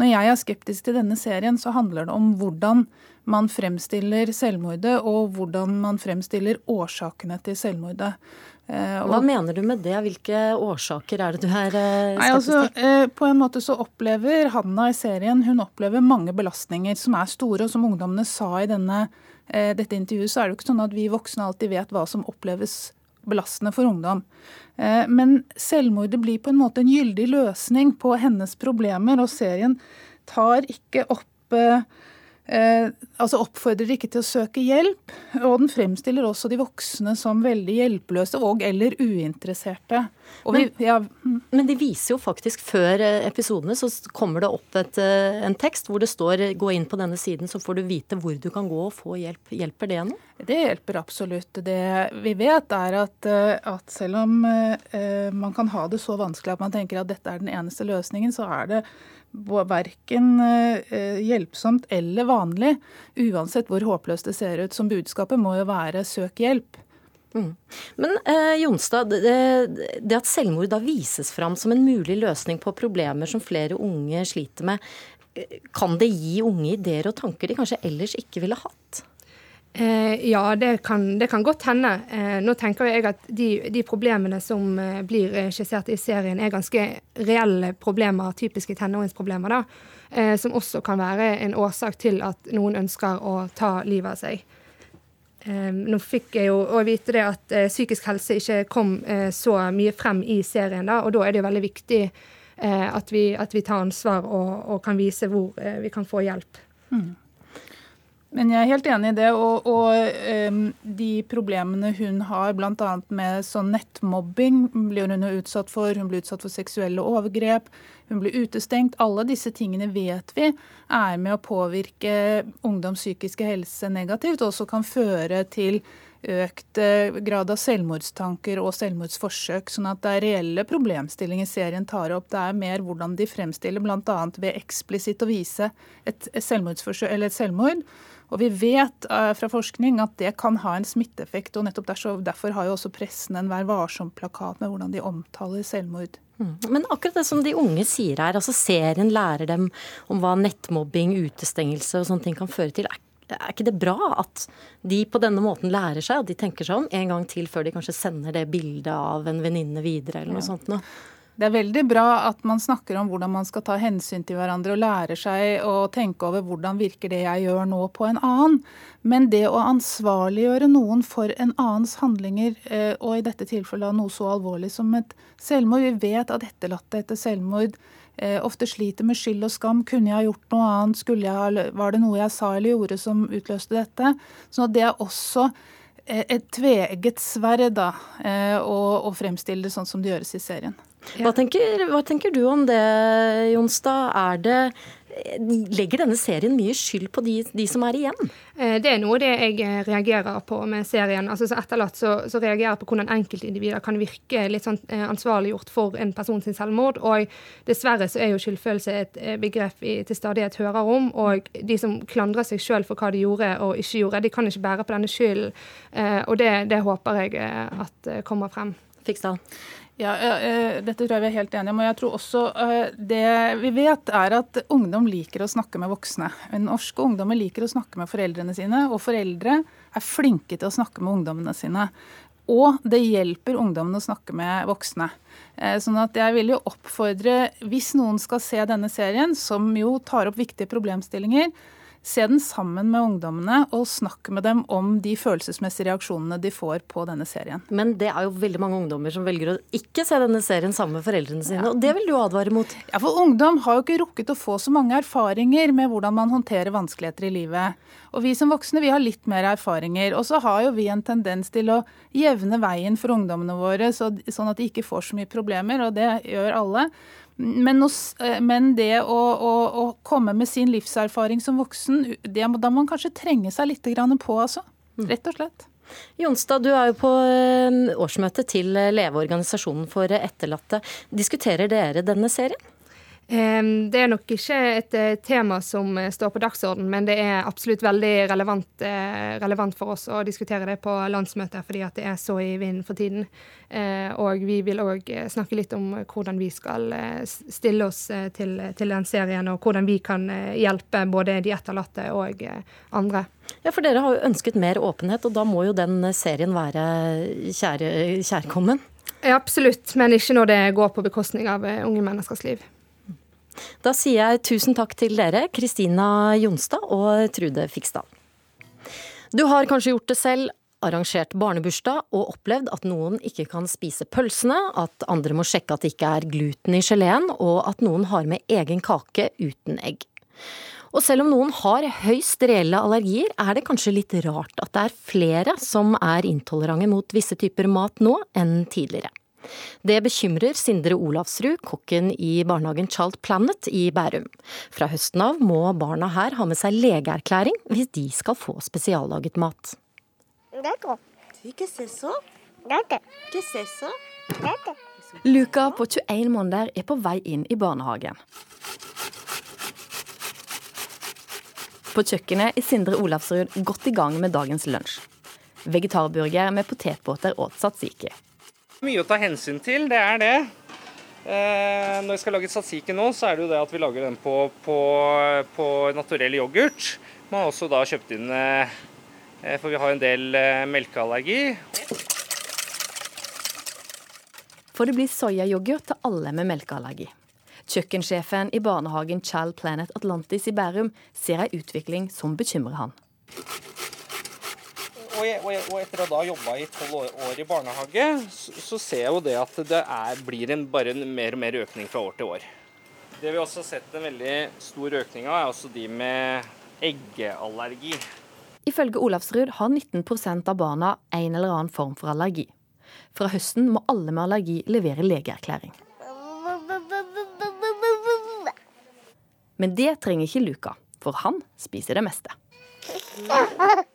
Når jeg er skeptisk til denne serien, så handler det om hvordan man fremstiller selvmordet, og hvordan man fremstiller årsakene til selvmordet. Eh, Hva mener du med det? Hvilke årsaker er det du er eh, Nei, altså, eh, På en måte så opplever Hanna i serien hun opplever mange belastninger som er store. Og som ungdommene sa i denne, dette intervjuet, så er det jo ikke sånn at vi voksne alltid vet hva som oppleves belastende for ungdom. Men selvmordet blir på en måte en gyldig løsning på hennes problemer, og serien tar ikke opp eh, altså oppfordrer ikke til å søke hjelp. Og den fremstiller også de voksne som veldig hjelpeløse og eller uinteresserte. Og men, ja, mm. men, de viser jo faktisk før eh, episodene så kommer det opp et, eh, en tekst hvor det står 'gå inn på denne siden, så får du vite hvor du kan gå og få hjelp'. Hjelper det noe? Det hjelper absolutt. Det vi vet er at, eh, at selv om eh, man kan ha det så vanskelig at man tenker at dette er den eneste løsningen, så er det verken eh, hjelpsomt eller vanlig, uansett hvor håpløst det ser ut. Som budskapet må jo være søk hjelp. Mm. Men eh, Jonstad, det, det, at selvmord da vises fram som en mulig løsning på problemer som flere unge sliter med, eh, kan det gi unge ideer og tanker de kanskje ellers ikke ville hatt? Eh, ja, det kan, det kan, godt hende. Eh, nå tenker jeg at de, de, problemene som eh, blir eh, skissert i serien, er ganske reelle problemer, typiske tenåringsproblemer, da. Eh, som også kan være en årsak til at noen ønsker å ta livet av seg. Eh, nå fikk jeg jo å vite det at psykisk helse ikke kom så mye frem i serien, da, og da er det jo veldig viktig at vi, at, vi, tar ansvar og, og, kan vise hvor vi kan få hjelp. Mm. Men jeg er helt enig i det. Og, og de problemene hun har bl.a. med sånn nettmobbing, blir hun utsatt for. Hun blir utsatt for seksuelle overgrep. Hun blir utestengt. Alle disse tingene vet vi er med å påvirke ungdoms psykiske helse negativt, og også kan føre til økt eh, grad av selvmordstanker og selvmordsforsøk. Sånn at det er reelle problemstillinger serien tar opp. Det er mer hvordan de fremstiller, bl.a. ved eksplisitt å vise et, selvmordsforsøk, eller et selvmord og vi vet uh, fra forskning at det kan ha en smitteeffekt. og nettopp derfor, har jo også pressen en Vær varsom-plakat med hvordan de omtaler selvmord. Mm. Men akkurat det som de unge sier her, altså serien lærer dem om hva nettmobbing, utestengelse og sånne ting kan føre til. Er, er ikke det bra at de på denne måten lærer seg, at de tenker seg om en gang til før de kanskje sender det bildet av en venninne videre eller noe ja. sånt noe? Det er veldig bra at man snakker om hvordan man skal ta hensyn til hverandre og lærer seg å tenke over hvordan virker det jeg gjør nå på en annen. Men det å ansvarliggjøre noen for en annens handlinger, eh, og i dette tilfellet noe så alvorlig som et selvmord Vi vet at etterlatte etter selvmord eh, ofte sliter med skyld og skam. Kunne jeg gjort noe annet? Jeg, var det noe jeg sa eller gjorde som utløste dette? Så det er også et tveegget sverd da, å, å fremstille det sånn som det gjøres i serien. Hva tenker, hva tenker, du om det, Jonstad? Er det Legger denne serien mye skyld på de, de, som er igjen? Eh, det er noe det jeg eh, reagerer på med serien. Altså, så etterlatt så, så reagerer jeg på hvordan enkeltindivider kan virke litt sånn eh, ansvarliggjort for en person sin selvmord. Og dessverre så er jo skyldfølelse et begrep vi til stadighet hører om. Og de som klandrer seg sjøl for hva de gjorde og ikke gjorde, de kan ikke bære på denne skylden. Og det, det håper jeg at kommer frem. Fiksdal? Ja, Dette tror jeg vi er helt enige om. og jeg tror også eh, Det vi vet, er at ungdom liker å snakke med voksne. Norske ungdommer liker å snakke med foreldrene sine, og foreldre er flinke til å snakke med ungdommene sine. Og det hjelper ungdommene å snakke med voksne. Eh, sånn at jeg vil jo oppfordre, hvis noen skal se denne serien, som jo tar opp viktige problemstillinger, Se den sammen med ungdommene og snakke med dem om de følelsesmessige reaksjonene de får på denne serien. Men det er jo veldig mange ungdommer som velger å ikke se denne serien sammen med foreldrene sine. Ja. Og det vil du advare mot? Ja, for ungdom har jo ikke rukket å få så mange erfaringer med hvordan man håndterer vanskeligheter i livet. Og vi som voksne vi har litt mer erfaringer. Og så har jo vi en tendens til å jevne veien for ungdommene våre, så, sånn at de ikke får så mye problemer, og det gjør alle. Men, eh, men det å, å, å, komme med sin livserfaring som voksen, det, da må man kanskje trenge seg litt på, altså. Mm. Rett og slett. Jonstad, du er jo på eh, årsmøtet til Leve, organisasjonen for etterlatte. Diskuterer dere denne serien? Det er nok ikke et eh, tema som eh, står på dagsorden, men det er absolutt veldig relevant, eh, relevant for oss å diskutere det på landsmøtet, fordi at det er så i vinden for tiden. Og vi vil òg snakke litt om hvordan vi skal stille oss til, til, den serien, og hvordan vi kan hjelpe både de etterlatte og andre. Ja, for dere har jo ønsket mer åpenhet, og da må jo den serien være kjære, kjærkommen? Ja, absolutt, men ikke når det går på bekostning av unge menneskers liv. Da sier jeg tusen takk til dere, Kristina Jonstad og Trude Fiksdal. Du har kanskje gjort det selv, arrangert barnebursdag og opplevd at noen ikke kan spise pølsene, at andre må sjekke at det ikke er gluten i geleen, og at noen har med egen kake uten egg. Og selv om noen har høyst reelle allergier, er det kanskje litt rart at det er flere som er intolerante mot visse typer mat nå enn tidligere. Det bekymrer Sindre Olavsrud, kokken i barnehagen Child Planet i Bærum. Fra høsten av må barna her ha med seg legeerklæring hvis de skal få spesiallaget mat. Luka på 21 måneder er på vei inn i barnehagen. På kjøkkenet er Sindre Olavsrud godt i gang med dagens lunsj. Vegetarburger med potetbåter og tzatziki. Mye å ta hensyn til, det er det. Eh, når vi skal lage tzatziki nå, så er det jo det at vi lager den på, på, på naturell yoghurt. Man har også da kjøpt inn eh, For vi har en del eh, melkeallergi. For det blir soyayoghurt til alle med melkeallergi. Kjøkkensjefen i barnehagen Child Planet Atlantis i Bærum ser ei utvikling som bekymrer han og, jeg, og, jeg, og, etter å da jobba i tolv år, år, i barnehage, så, så, ser jeg jo det at det er, blir en, bare en mer og mer økning fra år til år. Det vi også har sett en veldig stor økning av, er også de med eggeallergi. Ifølge Olavsrud har 19% av barna en eller annen form for allergi. Fra høsten må alle med allergi levere legeerklæring. Men det trenger ikke Luka, for han spiser det meste.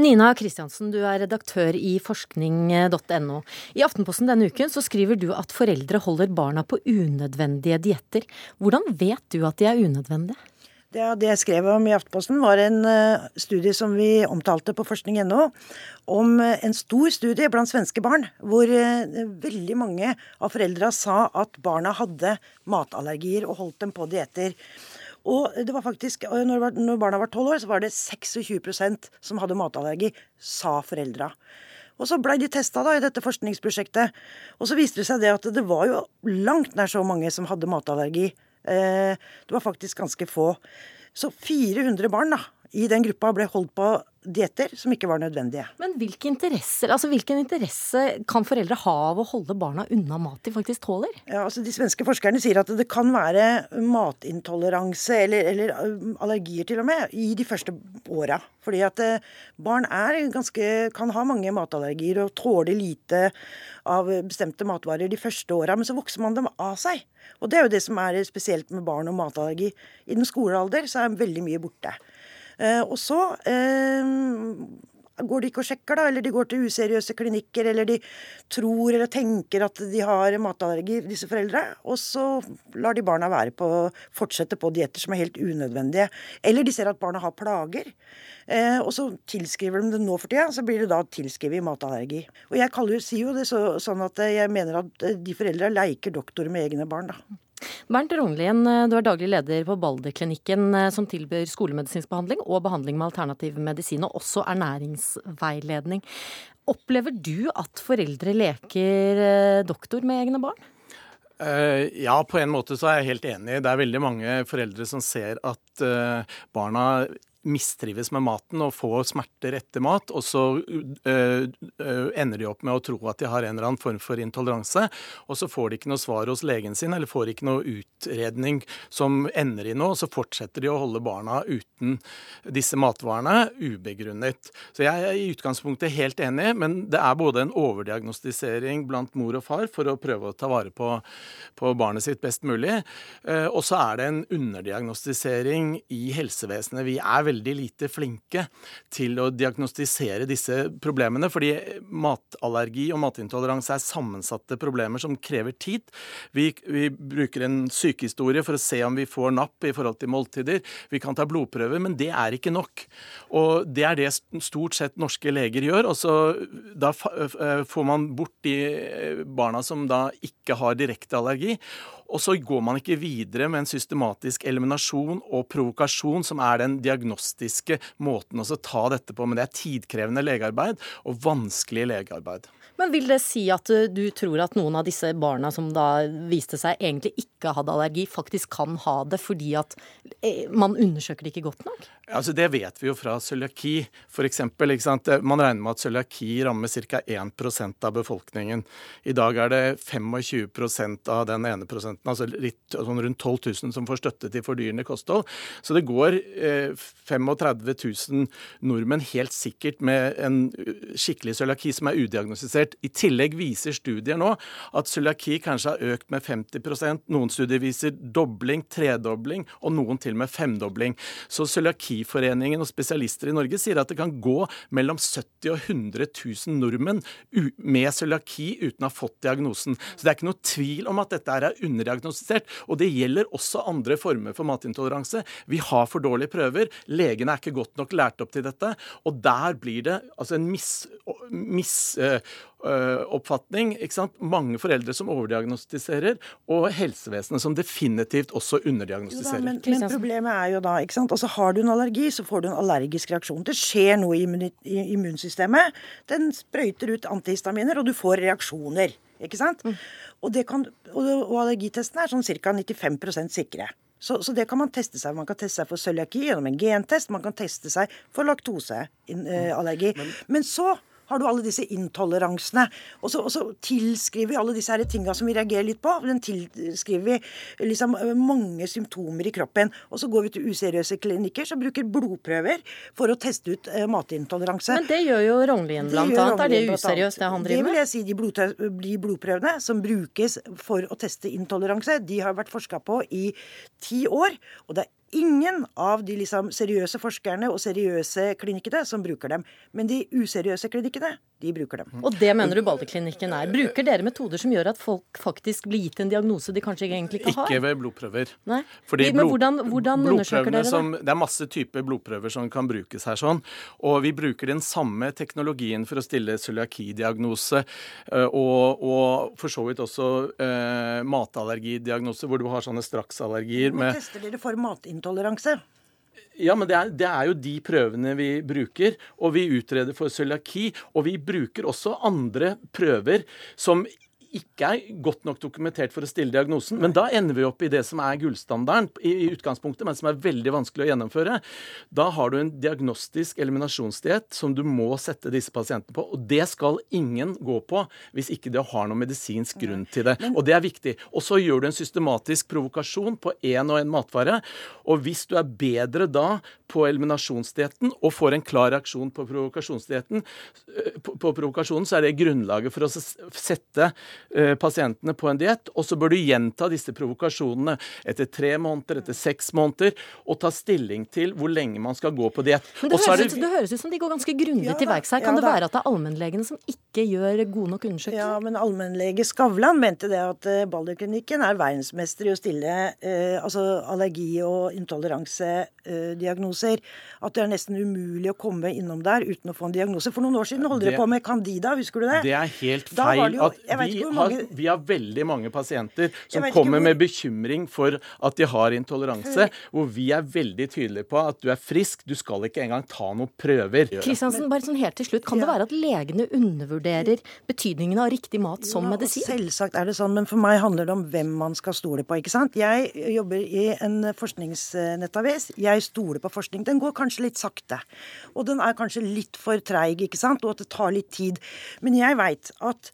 Nina Kristiansen, du er redaktør i forskning.no. I Aftenposten denne uken så skriver du at foreldre holder barna på unødvendige dietter. Hvordan vet du at de er unødvendige? Det, jeg skrev om i Aftenposten, var en uh, studie som vi omtalte på forskning.no. Om uh, en stor studie blant svenske barn, hvor uh, veldig mange av foreldra sa at barna hadde matallergier og holdt dem på dietter. Og det var faktisk, når, barna var tolv år, så var det 26% som hadde matallergi, sa foreldra. Og så blei de testa i dette forskningsprosjektet. Og så viste det seg det at det var jo langt nær så mange som hadde matallergi. Eh, det var faktisk ganske få. Så 400 barn da, i den gruppa ble holdt på dietter som ikke var nødvendige. Men hvilke interesser, altså hvilken interesse kan foreldre ha av å holde barna unna mat de faktisk tåler? Ja, altså De svenske forskerne sier at det kan være matintoleranse eller, eller allergier til og med i de første åra. Fordi at eh, barn ganske, kan ha mange matallergier og tåle lite av bestemte matvarer de første åra, men så vokser man dem av seg. Og det er jo det som er spesielt med barn og matallergi. I den skolealder så er veldig mye borte. Eh, og så eh, går de ikke og sjekker, da, eller de går til useriøse klinikker, eller de tror eller tenker at de har matallergi, disse foreldre, og så lar de barna være på, fortsette på dietter som er helt unødvendige. Eller de ser at barna har plager. Eh, og så tilskriver de det nå for tida, så blir det da tilskrevet matallergi. Og jeg kaller, sier jo det så, sånn at jeg mener at de foreldra leker doktor med egne barn, da. Bernt Rognlien, eh, du er daglig leder på Balderklinikken, eh, som tilbyr skolemedisinsk behandling og behandling med alternativ medisin, og også ernæringsveiledning. Opplever du at foreldre leker eh, doktor med egne barn? Ja, på en måte så er jeg helt enig. Det er veldig mange foreldre som ser at barna mistrives med maten og får smerter etter mat, og så øh, øh, ender de opp med å tro at de har en eller annen form for intoleranse, og så får de ikke noe svar hos legen sin, eller får ikke noe utredning som ender i noe, og så fortsetter de å holde barna uten disse matvarene ubegrunnet. Så jeg er i utgangspunktet helt enig, men det er både en overdiagnostisering blant mor og far for å prøve å ta vare på, på barnet sitt best mulig, og så er det en underdiagnostisering i helsevesenet. Vi er veldig lite flinke til å diagnostisere disse problemene, fordi matallergi og matintoleranse er sammensatte problemer som krever tid. Vi, vi bruker en sykehistorie for å se om vi får napp i forhold til måltider. Vi kan ta blodprøver, men det er ikke nok. Og det er det stort sett norske leger gjør. og så Da får man bort de barna som da ikke har direkte allergi. Og så går man ikke videre med en systematisk eliminasjon og provokasjon, som er den diagnostiske måten å ta dette på. Men det er tidkrevende legearbeid og vanskelig legearbeid. Men vil det si at du tror at noen av disse barna som da viste seg egentlig ikke hadde allergi, faktisk kan ha det fordi at man undersøker det ikke godt nok? Altså Det vet vi jo fra cøliaki, f.eks. Man regner med at cøliaki rammer ca. 1% av befolkningen. I dag er det 25% av den ene prosenten, altså litt, sånn rundt 12 000 som får støtte til fordyrende kosthold. Så det går eh, 35 000 nordmenn helt sikkert med en skikkelig cøliaki som er udiagnostisert. I tillegg viser studier nå at cøliaki kanskje har økt med 50 Noen studier viser dobling, tredobling, og noen til og med femdobling. Så Cøliakiforeningen og spesialister i Norge sier at det kan gå mellom 70 og 100 000 nordmenn med cøliaki uten å ha fått diagnosen. Så det er ikke noe tvil om at dette er underdiagnostisert. Og det gjelder også andre former for matintoleranse. Vi har for dårlige prøver. Legene er ikke godt nok lært opp til dette. Og der blir det altså en mis, mis oppfatning. Mange foreldre som overdiagnostiserer, og helsevesenet som definitivt også underdiagnostiserer. Da, men, men, problemet er jo da ikke sant? Altså, Har du en allergi, så får du en allergisk reaksjon. Det skjer noe i immunsystemet. Den sprøyter ut antihistaminer, og du får reaksjoner. Ikke sant? Mm. Og, kan, og, og allergitestene er sånn ca. 95% sikre. Så, så, det kan man teste seg. Man kan teste seg for cøliaki gjennom en gentest. Man kan teste seg for laktoseallergi. Men, men så har du alle disse intoleransene. Og så, og så tilskriver vi alle disse her tinga som vi reagerer litt på. Den tilskriver vi liksom mange symptomer i kroppen. Og så går vi til useriøse klinikker som bruker blodprøver for å teste ut uh, matintoleranse. Men det gjør jo Rognlien blant annet. Er det useriøst det han driver med? Det vil jeg si. De, blod, de blodprøvene som brukes for å teste intoleranse, de har vært forska på i ti år. Og det er ingen av de liksom seriøse forskerne og seriøse klinikkene som bruker dem. Men de useriøse klinikkene, de bruker dem. Og det mener du Balderklinikken er. Bruker dere metoder som gjør at folk faktisk blir gitt en diagnose de kanskje egentlig ikke har? Ikke ved blodprøver. Nei. Fordi Men hvordan, hvordan undersøker dere det? Som, det er masse typer blodprøver som kan brukes her sånn. Og vi bruker den samme teknologien for å stille cøliakidiagnose eh, og, og for så vidt også eh, matallergidiagnose, hvor du har sånne straksallergier. Med, tester dere for matintoleranse? Ja, men det er, det er, jo de prøvene vi bruker. Og vi utreder for cøliaki. Og vi bruker også andre prøver som ikke er godt nok dokumentert for å stille diagnosen. Men da ender vi opp i det som er gullstandarden i, i utgangspunktet, men som er veldig vanskelig å gjennomføre. Da har du en diagnostisk eliminasjonsdiett som du må sette disse pasientene på. Og det skal ingen gå på hvis ikke de har noen medisinsk grunn til det. Og det er viktig. Og så gjør du en systematisk provokasjon på én og én matvare. Og hvis du er bedre da på eliminasjonsdietten og får en klar reaksjon på provokasjonsdietten, eh, på, på provokasjonen, så er det grunnlaget for å sette uh, pasientene på en diett. Og så bør du gjenta disse provokasjonene etter tre måneder, etter seks måneder, og ta stilling til hvor lenge man skal gå på diett. Det høres, det... det høres, ut som de går ganske grundig ja, til verks her. Kan ja, det være at det er allmennlegene som ikke gjør gode nok undersøkelser? Ja, men allmennlege Skavlan mente det at uh, Balderklinikken er verdensmester i å stille uh, altså allergi- og intoleransediagnoser. Uh, at det er nesten umulig å komme innom der uten å få en diagnose. For noen år siden holdt dere på med Candida, husker du det? Det er helt feil. Jo, at vi har, vi har veldig mange pasienter som kommer hvor... med bekymring for at de har intoleranse, hvor vi er veldig tydelige på at du er frisk, du skal ikke engang ta noen prøver. Kristiansen, bare sånn helt til slutt, Kan ja. det være at legene undervurderer betydningen av riktig mat som ja, medisin? Selvsagt er det sånn, men for meg handler det om hvem man skal stole på. ikke sant? Jeg jobber i en forskningsnettavis. Jeg jeg stoler på forskning. Den går kanskje litt sakte. Og den er kanskje litt for treig, ikke sant. Og at det tar litt tid. Men jeg veit at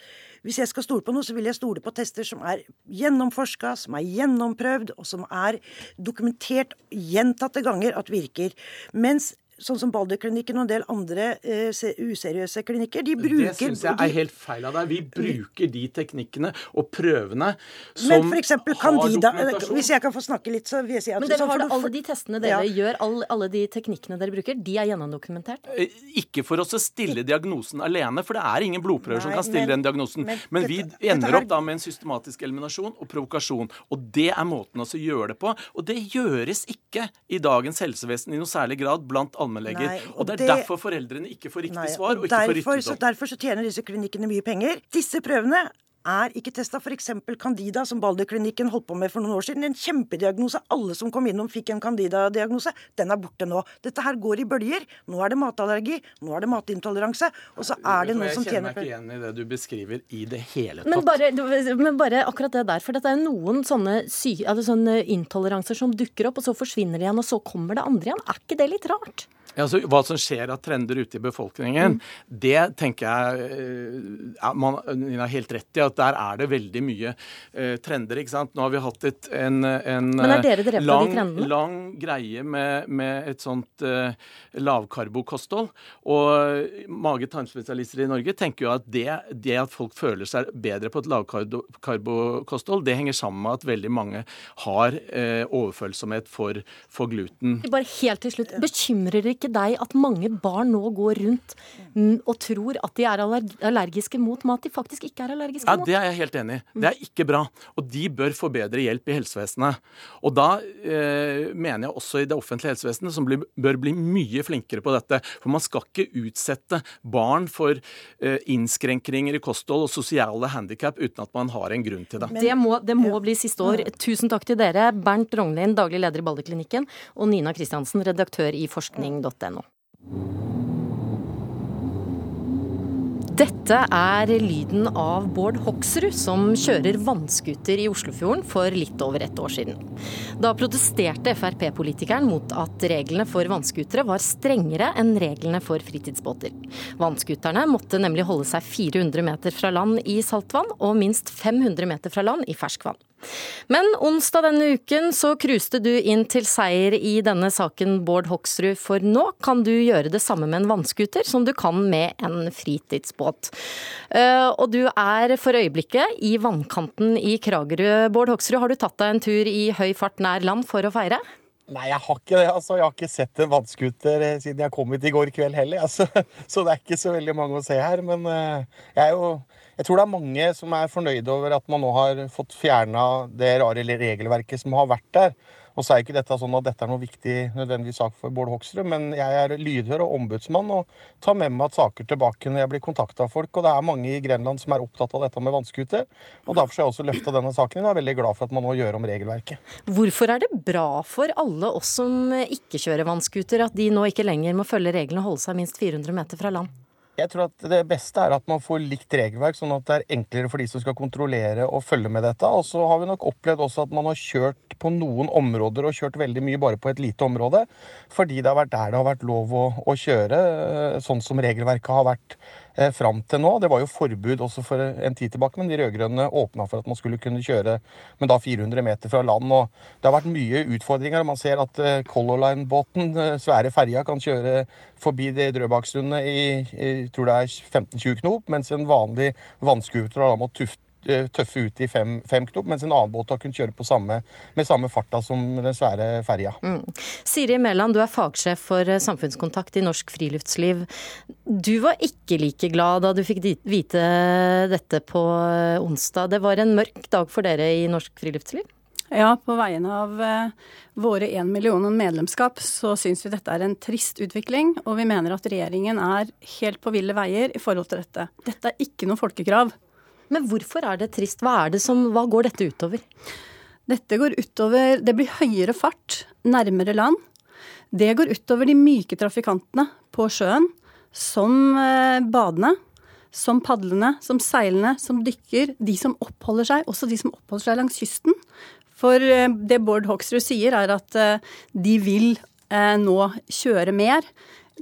hvis jeg skal stole på noe, så vil jeg stole på tester som er gjennomforska, som er gjennomprøvd, og som er dokumentert gjentatte ganger at virker. Mens sånn som Balderklinikken og en del andre uh, useriøse klinikker, de bruker Det syns jeg er helt feil av deg. Vi bruker de teknikkene og prøvene som Men for eksempel Candida har dokumentasjon. Hvis jeg kan få snakke litt, så vil jeg si at Men dere sånn, har alle de testene dere Ja. gjør, alle, alle de teknikkene dere bruker, de er gjennomdokumentert? Eh, Ikke for oss å stille diagnosen alene, for det er ingen blodprøver som kan stille men- den diagnosen. men Men, dette- vi dette ender her- opp da med en systematisk eliminasjon og provokasjon. Og det er måten å gjøre det på. Og det gjøres ikke i dagens helsevesen i noe særlig grad blant allmennleger. Nei, Og det er det- derfor foreldrene ikke får riktig Nei, svar, og ikke derfor, får riktig dom. derfor så tjener disse klinikkene mye penger. Disse prøvene er ikke testa. F.eks. Candida, som Balderklinikken holdt på med for noen år siden. En kjempediagnose. Alle som kom innom, fikk en Candida-diagnose. Den er borte nå. Dette her går i bølger. Nå er det matallergi, nå er det matintoleranse, og så er det noen som Jeg kjenner meg ikke igjen i det du beskriver i det hele tatt. Men bare, men bare akkurat det der, for det er noen sånne, sy, altså sånne intoleranser som dukker opp, og så forsvinner de igjen, og så kommer det andre igjen. Er ikke det litt rart? Ja, altså, hva som skjer av trender ute i befolkningen, det tenker jeg eh, ja, man Nina har helt rett i. At der er det veldig mye uh, trender. ikke sant? Nå har vi hatt et, en, en de lang, lang greie med, med et sånt uh, lavkarbokosthold. Og mage-tarmspesialister i Norge tenker jo at det, det at folk føler seg bedre på et lavkarbokosthold, det henger sammen med at veldig mange har uh, overfølsomhet for, for gluten. Bare helt til slutt, Bekymrer det ikke deg at mange barn nå går rundt og tror at de er allergiske mot mat de faktisk ikke er allergiske Ja, mot? Det er jeg helt enig i. Det er ikke bra. Og de bør få bedre hjelp i helsevesenet. Og da eh, mener jeg også i det offentlige helsevesenet, som blir, bør bli mye flinkere på dette. For man skal ikke utsette barn for eh, innskrenkninger i kosthold og sosiale handikap uten at man har en grunn til det. Det må, det må bli siste år. Tusen takk til dere, Bernt Rognlien, daglig leder i Balderklinikken, og Nina Kristiansen, redaktør i forskning.no. Dette er lyden av Bård Hoksrud, som kjører vannskuter i Oslofjorden for litt over ett år siden. Da protesterte Frp-politikeren mot at reglene for vannskutere var strengere enn reglene for fritidsbåter. Vannskuterne måtte nemlig holde seg 400 meter fra land i saltvann og minst 500 meter fra land i ferskvann. Men onsdag denne uken så cruiste du inn til seier i denne saken, Bård Hoksrud, for nå kan du gjøre det samme med en vannskuter som du kan med en fritidsbåt. Eh, Og du er for øyeblikket i vannkanten i Kragerø. Bård Hoksrud, har du tatt deg en tur i høy fart nær land for å feire? Nei, jeg har ikke det. altså. Jeg har ikke sett en vannskuter eh, siden jeg kom hit i går kveld heller. Altså. Så det er ikke så veldig mange å se her. Men eh, jeg, jo, jeg tror det er mange som er fornøyde over at man nå har fått fjerna det rare regelverket som har vært der. Og så er ikke dette sånn at dette er noe viktig nødvendig sak for Bård Hoksrud, men jeg er lydhør og ombudsmann og tar med meg saker tilbake når jeg blir kontakta av folk. Og det er mange i Grenland som er opptatt av dette med vannskuter. Og derfor har jeg også løfta denne saken og er veldig glad for at man nå gjør om regelverket. Hvorfor er det bra for alle oss som ikke kjører vannskuter, at de nå ikke lenger må følge reglene og holde seg minst 400 meter fra land? Jeg tror at Det beste er at man får likt regelverk, sånn at det er enklere for de som skal kontrollere og følge med dette. Og så har vi nok opplevd også at man har kjørt på noen områder og kjørt veldig mye bare på et lite område. Fordi det har vært der det har vært lov å, å kjøre, eh, sånn som regelverket har vært eh, fram til nå. Det var jo forbud også for en tid tilbake, men de rød-grønne åpna for at man skulle kunne kjøre men da 400 meter fra land. og Det har vært mye utfordringer. Man ser at eh, Color Line-båten, eh, svære ferja, kan kjøre forbi det Drøbaksundet i, jeg tror det er 15-20 knop, mens en vanlig vannscooter har da måttet tuft, eh, tøffe ut i fem, fem knop, mens en annen båt har kunnet kjøre på samme, med samme farta som den svære ferja. Mm. Siri Mæland, du er fagsjef for eh, samfunnskontakt i Norsk Friluftsliv. Du var ikke like glad da du fikk vite dette på eh, onsdag. Det var en mørk dag for dere i Norsk Friluftsliv? Ja, på vegne av eh, våre én million medlemskap så syns vi dette er en trist utvikling, og vi mener at regjeringen er helt på ville veier i forhold til dette. Dette er ikke noe folkekrav. Men hvorfor er det trist? Hva, det som, hva går dette utover? Dette går utover Det blir høyere fart nærmere land. Det går utover de myke trafikantene på sjøen, som eh, badende, som padlende, som seilende, som dykker. De som oppholder seg, også de som oppholder seg langs kysten. For eh, det Bård Hoksrud sier, er at eh, de vil nå kjøre mer.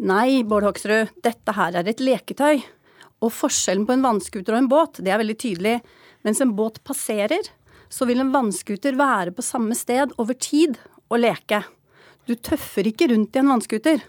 Nei, Bård Hoksrud, dette her er et leketøy. Og forskjellen på en vannskuter og en båt, det er veldig tydelig. Mens en båt passerer, så vil en vannskuter være på samme sted over tid og leke. Du tøffer ikke rundt i en vannskuter.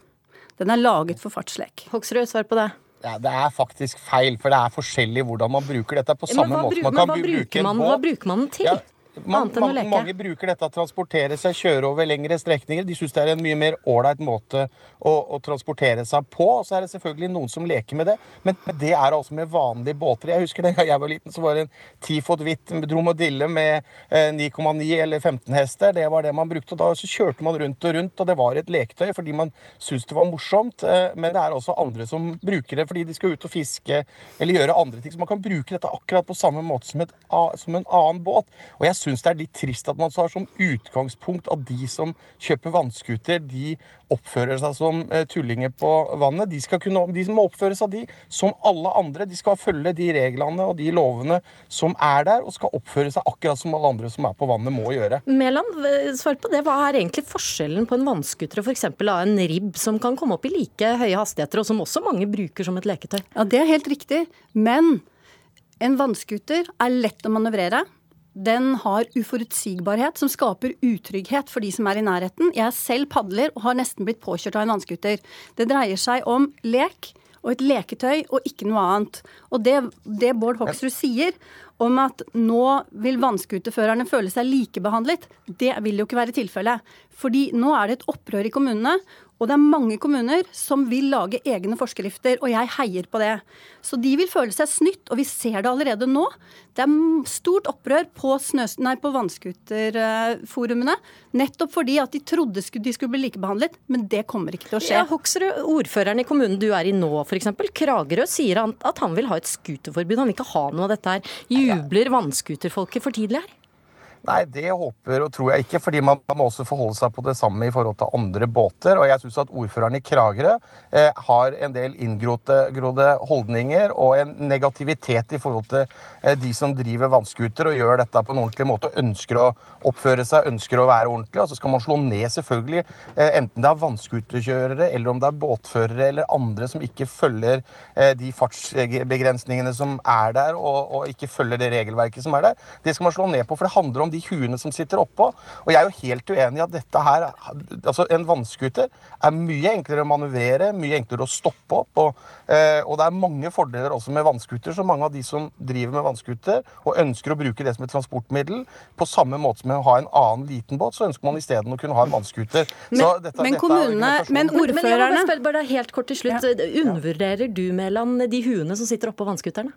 Den er laget for fartslek. Hoksrud, svar på det. Ja, det er faktisk feil, for det er forskjellig hvordan man bruker dette. på samme måte man kan hva bruke bruker en man, båt. hva bruker man den til? Ja, Man, man, mange bruker dette å transportere seg, kjøre over lengre strekninger. De syns det er en mye mer ålreit måte å, å transportere seg på. Og så er det selvfølgelig noen som leker med det, men det er altså med vanlige båter. Jeg husker den gang jeg var liten, så var det en 10 fot hvitt dromedille med eh, 9,9 eller 15 hester. Det var det man brukte. og Da så kjørte man rundt og rundt, og det var et leketøy fordi man syntes det var morsomt. Eh, men det er også andre som bruker det fordi de skal ut og fiske eller gjøre andre ting. Så man kan bruke dette akkurat på samme måte som, et, som en annen båt. Og jeg syns det er litt trist at man har som utgangspunkt at de som kjøper vannskuter, de oppfører seg som eh, tullinger på vannet. De, skal kunne, de som må oppføre seg de som alle andre. De skal følge de reglene og de lovene som er der, og skal oppføre seg akkurat som alle andre som er på vannet, må gjøre. Mæland, svar på det. Hva er egentlig forskjellen på en vannskuter og f.eks. en ribb som kan komme opp i like høye hastigheter, og som også mange bruker som et leketøy? Ja, det er helt riktig. Men en vannskuter er lett å manøvrere. Den har uforutsigbarhet som skaper utrygghet for de som er i nærheten. Jeg selv padler og har nesten blitt påkjørt av en vannskuter. Det dreier seg om lek og et leketøy og ikke noe annet. Og det, det Bård Hoksrud sier om at nå vil vannskuterførerne føle seg likebehandlet, det vil jo ikke være tilfellet. Fordi nå er det et opprør i kommunene, og det er mange kommuner som vil lage egne forskrifter, og jeg heier på det. Så de vil føle seg snytt, og vi ser det allerede nå. Det er stort opprør på, nei, på vannskuterforumene, nettopp fordi at de trodde de skulle bli likebehandlet, men det kommer ikke til å skje. Ja, Hoksrud, ordføreren i kommunen du er i nå f.eks., Kragerø, sier han at han vil ha et scooterforbud. Han vil ikke ha noe av dette her. Jubler vannskuterfolket for tidlig her? Nei, det håper og tror jeg ikke, fordi man må også forholde seg på det samme i forhold til andre båter. Og jeg syns at ordføreren i Kragerø eh, har en del inngrodde holdninger og en negativitet i forhold til eh, de som driver vannskuter og gjør dette på en ordentlig måte og ønsker å oppføre seg, ønsker å være ordentlig. Og så skal man slå ned selvfølgelig, eh, enten det er vannscooterkjørere eller om det er båtførere eller andre som ikke følger eh, de fartsbegrensningene som er der, og, og ikke følger det regelverket som er der. Det skal man slå ned på, for det handler om de huene som sitter oppå. Og jeg er jo helt uenig i at dette her Altså, en vannskuter er mye enklere å manøvrere, mye enklere å stoppe opp. Og, eh, og det er mange fordeler også med vannskuter, så mange av de som driver med vannskuter og ønsker å bruke det som et transportmiddel, på samme måte som å ha en annen liten båt, så ønsker man isteden å kunne ha en vannskuter. Men- dette- men dette kommunene- men Men jeg må bare ordførerne spørre bare helt kort til slutt. Undervurderer du, Mæland, de huene som sitter oppå vannskuterne?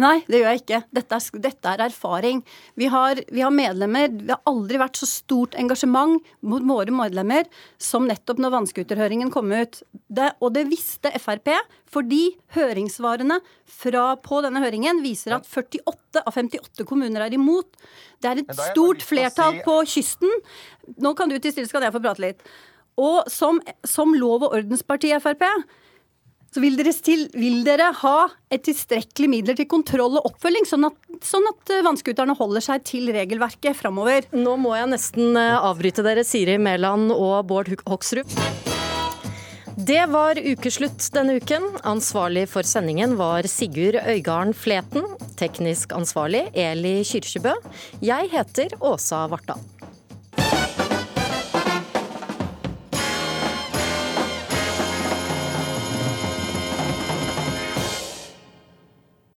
Nei, det gjør jeg ikke. Dette er, dette er erfaring. Vi har, vi har medlemmer Det har aldri vært så stort engasjement mot våre medlemmer som nettopp når vannskuterhøringen kom ut. Det, og det visste Frp, fordi høringssvarene fra, på denne høringen viser at 48 av 58 kommuner er imot. Det er et stort flertall si- på kysten. Nå kan du til stille, så kan jeg få prate litt. Og som, som lov- og ordensparti Frp så vil dere, still, vil dere ha et tilstrekkelig midler til kontroll og oppfølging, sånn at, sånn at eh, vannskuterne holder seg til regelverket framover? Nå må jeg nesten eh, avbryte dere, Siri Mæland og Bård Hoksrud. Det var ukeslutt denne uken. Ansvarlig for sendingen var Sigurd Øygarden Fleten. Teknisk ansvarlig Eli Kyrkjebø. Jeg heter Åsa Vartdal.